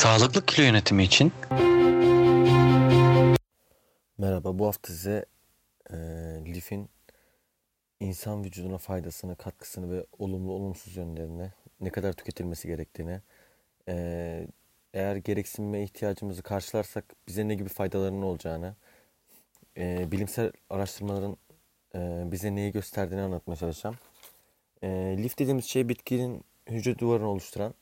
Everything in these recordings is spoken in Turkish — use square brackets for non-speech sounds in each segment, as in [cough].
Sağlıklı kilo yönetimi için Merhaba, bu hafta size e, lifin insan vücuduna faydasını, katkısını ve olumlu olumsuz yönlerini, ne kadar tüketilmesi gerektiğini, e, eğer gereksinme ihtiyacımızı karşılarsak bize ne gibi faydalarının olacağını, e, bilimsel araştırmaların e, bize neyi gösterdiğini anlatmaya çalışacağım. E, lif dediğimiz şey bitkinin hücre duvarını oluşturan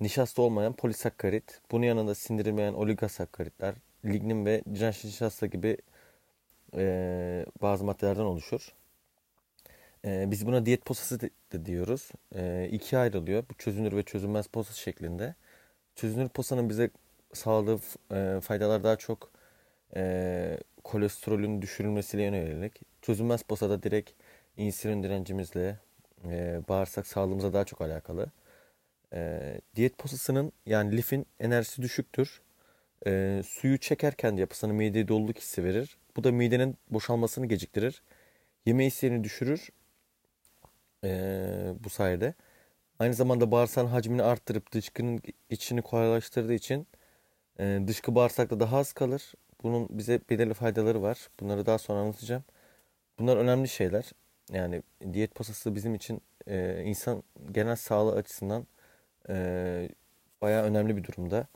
nişasta olmayan polisakkarit, bunun yanında sindirilmeyen oligosakkaritler, lignin ve nişasta gibi e, bazı maddelerden oluşur. E, biz buna diyet posası de, de diyoruz. E, ikiye ayrılıyor. Bu çözünür ve çözünmez posa şeklinde. Çözünür posanın bize sağladığı e, faydalar daha çok e, kolesterolün düşürülmesiyle yönelik. Çözünmez posada direkt insülin direncimizle, e, bağırsak sağlığımıza daha çok alakalı. E, diyet posasının yani lifin enerjisi düşüktür. E, suyu çekerken yapısına mideye doluluk hissi verir. Bu da midenin boşalmasını geciktirir. Yeme isteğini düşürür. E, bu sayede. Aynı zamanda bağırsağın hacmini arttırıp dışkının içini kolaylaştırdığı için e, dışkı bağırsakta daha az kalır. Bunun bize belirli faydaları var. Bunları daha sonra anlatacağım. Bunlar önemli şeyler. Yani diyet posası bizim için e, insan genel sağlığı açısından e, bayağı önemli bir durumda.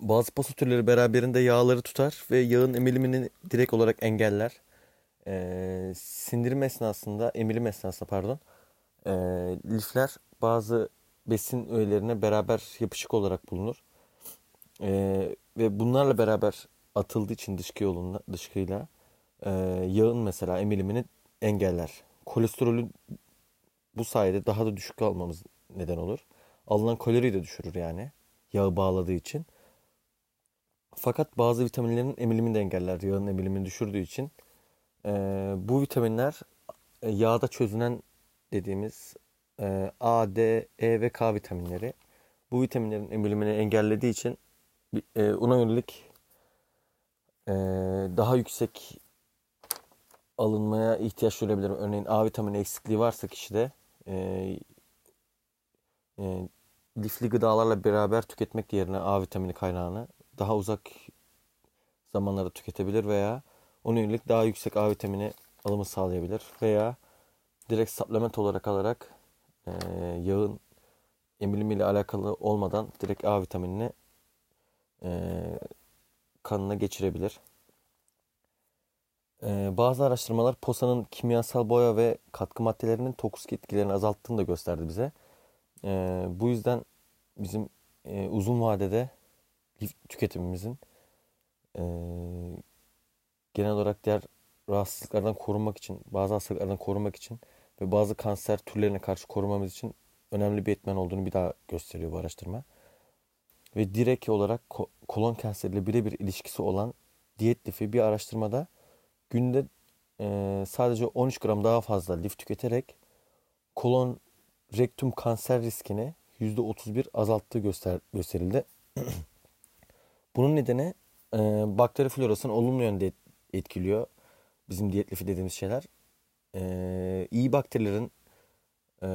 Bazı posa türleri beraberinde yağları tutar ve yağın emilimini direkt olarak engeller. E, sindirim esnasında, emilim esnasında pardon, e, lifler bazı besin öğelerine beraber yapışık olarak bulunur. E, ve bunlarla beraber atıldığı için dışkı yolunda, dışkıyla e, yağın mesela emilimini engeller. Kolesterolün bu sayede daha da düşük almamız neden olur. Alınan kaloriyi de düşürür yani. Yağı bağladığı için. Fakat bazı vitaminlerin emilimini de engeller. Yağın emilimini düşürdüğü için. E, bu vitaminler e, yağda çözünen dediğimiz e, A, D, E ve K vitaminleri. Bu vitaminlerin emilimini engellediği için e, ona yönelik e, daha yüksek alınmaya ihtiyaç duyulabilir. Örneğin A vitamini eksikliği varsa kişide e, e, lifli gıdalarla beraber tüketmek yerine A vitamini kaynağını daha uzak zamanlarda tüketebilir veya onun yönelik daha yüksek A vitamini alımı sağlayabilir veya direkt supplement olarak alarak e, yağın emilimiyle alakalı olmadan direkt A vitaminini e, kanına geçirebilir. E, bazı araştırmalar posanın kimyasal boya ve katkı maddelerinin toksik etkilerini azalttığını da gösterdi bize. E, bu yüzden bizim e, uzun vadede tüketimimizin e, genel olarak diğer rahatsızlıklardan korunmak için, bazı hastalıklardan korunmak için ve bazı kanser türlerine karşı korumamız için önemli bir etmen olduğunu bir daha gösteriyor bu araştırma. Ve direkt olarak kolon kanseriyle birebir ilişkisi olan diyet lifi bir araştırmada günde e, sadece 13 gram daha fazla lif tüketerek kolon rektum kanser riskini %31 azalttığı göster gösterildi. [clears throat] Bunun nedeni e, bakteri florasını olumlu yönde etkiliyor. Bizim diyet lifi dediğimiz şeyler. E, iyi bakterilerin e,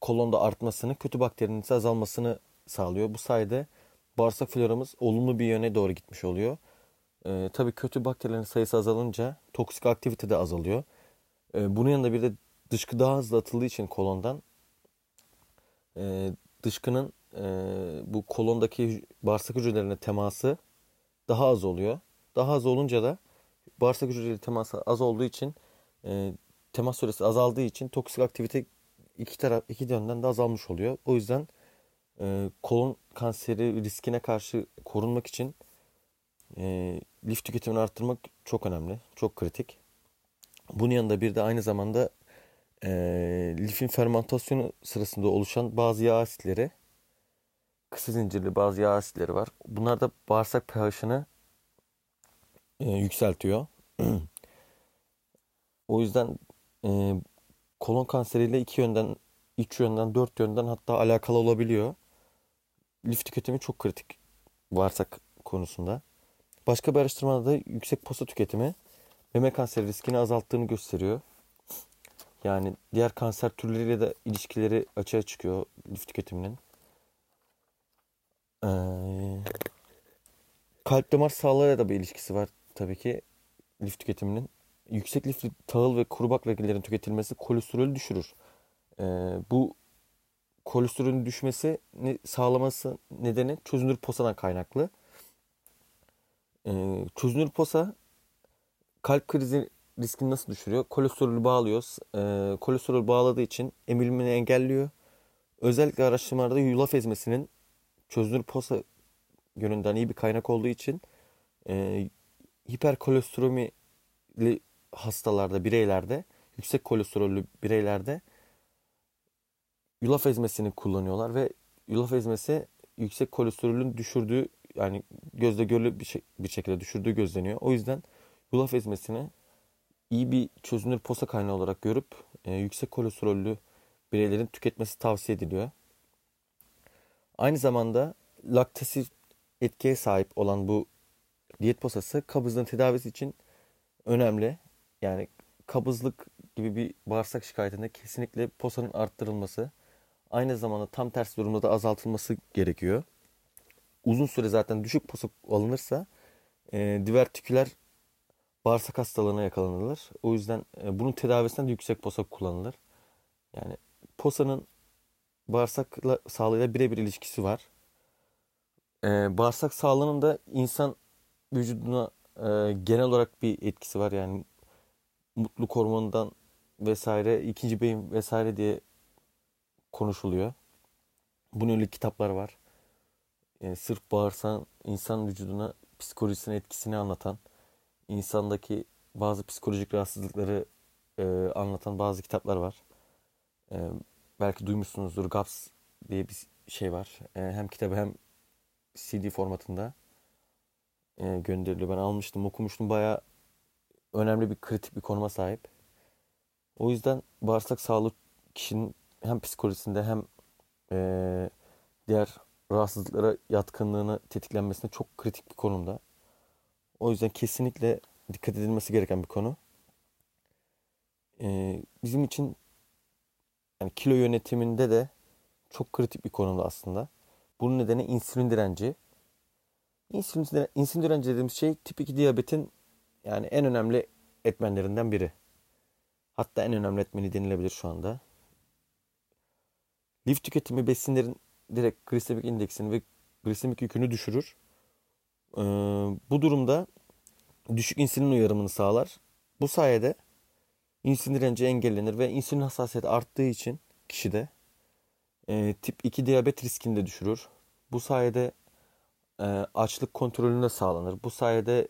kolonda artmasını, kötü bakterinin ise azalmasını sağlıyor. Bu sayede bağırsak floramız olumlu bir yöne doğru gitmiş oluyor. E, tabii kötü bakterilerin sayısı azalınca toksik aktivite de azalıyor. E, bunun yanında bir de dışkı daha hızlı atıldığı için kolondan e, dışkının e, bu kolondaki bağırsak hücrelerine teması daha az oluyor. Daha az olunca da bağırsak hücreleri teması az olduğu için e, temas süresi azaldığı için toksik aktivite iki taraf iki yönden de azalmış oluyor. O yüzden e, kolon kanseri riskine karşı korunmak için e, lif tüketimini arttırmak çok önemli, çok kritik. Bunun yanında bir de aynı zamanda e, lifin fermentasyonu sırasında oluşan bazı yağ asitleri, kısa zincirli bazı yağ asitleri var. Bunlar da bağırsak pH'ını e, yükseltiyor. [clears throat] o yüzden e, kolon kanseriyle iki yönden, üç yönden, dört yönden hatta alakalı olabiliyor. Lif tüketimi çok kritik bağırsak konusunda. Başka bir araştırmada da yüksek posta tüketimi meme kanseri riskini azalttığını gösteriyor. Yani diğer kanser türleriyle de ilişkileri açığa çıkıyor lif tüketiminin. Ee, kalp damar sağlığıyla da bir ilişkisi var tabii ki lif tüketiminin. Yüksek lifli tahıl ve kuru baklagillerin tüketilmesi kolesterolü düşürür. Ee, bu kolesterolün düşmesini sağlaması nedeni çözünür posadan kaynaklı. Ee, çözünür posa kalp krizi riskini nasıl düşürüyor? Kolesterolü bağlıyor. Ee, kolesterol bağladığı için emilimini engelliyor. Özellikle araştırmalarda yulaf ezmesinin çözünür posa yönünden iyi bir kaynak olduğu için e, hiperkolesterolü hastalarda, bireylerde, yüksek kolesterollü bireylerde yulaf ezmesini kullanıyorlar ve yulaf ezmesi yüksek kolesterolün düşürdüğü yani gözle görülür bir, şey, bir şekilde düşürdüğü gözleniyor. O yüzden yulaf ezmesini iyi bir çözünür posa kaynağı olarak görüp e, yüksek kolesterollü bireylerin tüketmesi tavsiye ediliyor. Aynı zamanda laktasif etkiye sahip olan bu diyet posası kabızlığın tedavisi için önemli. Yani kabızlık gibi bir bağırsak şikayetinde kesinlikle posanın arttırılması, aynı zamanda tam tersi durumda da azaltılması gerekiyor. Uzun süre zaten düşük posa alınırsa e, divertiküler bağırsak hastalığına yakalanılır. O yüzden e, bunun tedavisinde de yüksek posa kullanılır. Yani posanın bağırsak sağlığıyla birebir ilişkisi var. E, bağırsak sağlığının da insan vücuduna e, genel olarak bir etkisi var. Yani mutluluk hormonundan vesaire, ikinci beyin vesaire diye konuşuluyor. Bunun öyle kitaplar var. Yani sırf bağırsan insan vücuduna psikolojisine etkisini anlatan, insandaki bazı psikolojik rahatsızlıkları e, anlatan bazı kitaplar var. E, belki duymuşsunuzdur. GAPS diye bir şey var. E, hem kitabı hem CD formatında e, gönderiliyor. Ben almıştım, okumuştum. Baya önemli bir kritik bir konuma sahip. O yüzden bağırsak sağlığı kişinin hem psikolojisinde hem e, diğer rahatsızlıklara yatkınlığını tetiklenmesinde çok kritik bir konumda. O yüzden kesinlikle dikkat edilmesi gereken bir konu. E, bizim için yani kilo yönetiminde de çok kritik bir konumda aslında. Bunun nedeni insülin direnci. İnsülin, insülin direnci dediğimiz şey tip 2 diyabetin yani en önemli etmenlerinden biri. Hatta en önemli etmeni denilebilir şu anda. Lif tüketimi besinlerin direkt glisemik indeksini ve glisemik yükünü düşürür. Ee, bu durumda düşük insülin uyarımını sağlar. Bu sayede insülin direnci engellenir ve insülin hassasiyeti arttığı için kişide e, tip 2 diyabet riskini de düşürür. Bu sayede e, açlık kontrolünde de sağlanır. Bu sayede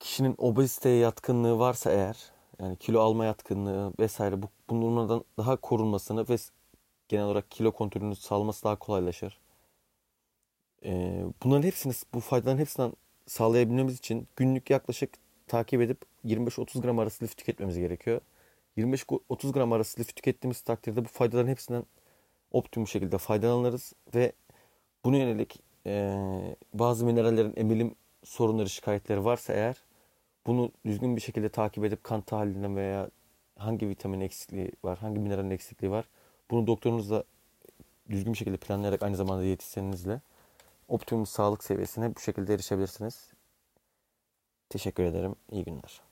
kişinin obeziteye yatkınlığı varsa eğer yani kilo alma yatkınlığı vesaire bu, bunlardan daha korunmasını ve genel olarak kilo kontrolünü sağlaması daha kolaylaşır. Bunların hepsini, bu faydaların hepsinden sağlayabilmemiz için günlük yaklaşık takip edip 25-30 gram arası lif tüketmemiz gerekiyor. 25-30 gram arası lif tükettiğimiz takdirde bu faydaların hepsinden optimum şekilde faydalanırız ve buna yönelik e, bazı minerallerin emilim sorunları, şikayetleri varsa eğer bunu düzgün bir şekilde takip edip kan tahlilinden veya hangi vitamin eksikliği var, hangi mineralin eksikliği var bunu doktorunuzla düzgün bir şekilde planlayarak aynı zamanda diyetisyeninizle optimum sağlık seviyesine bu şekilde erişebilirsiniz. Teşekkür ederim. İyi günler.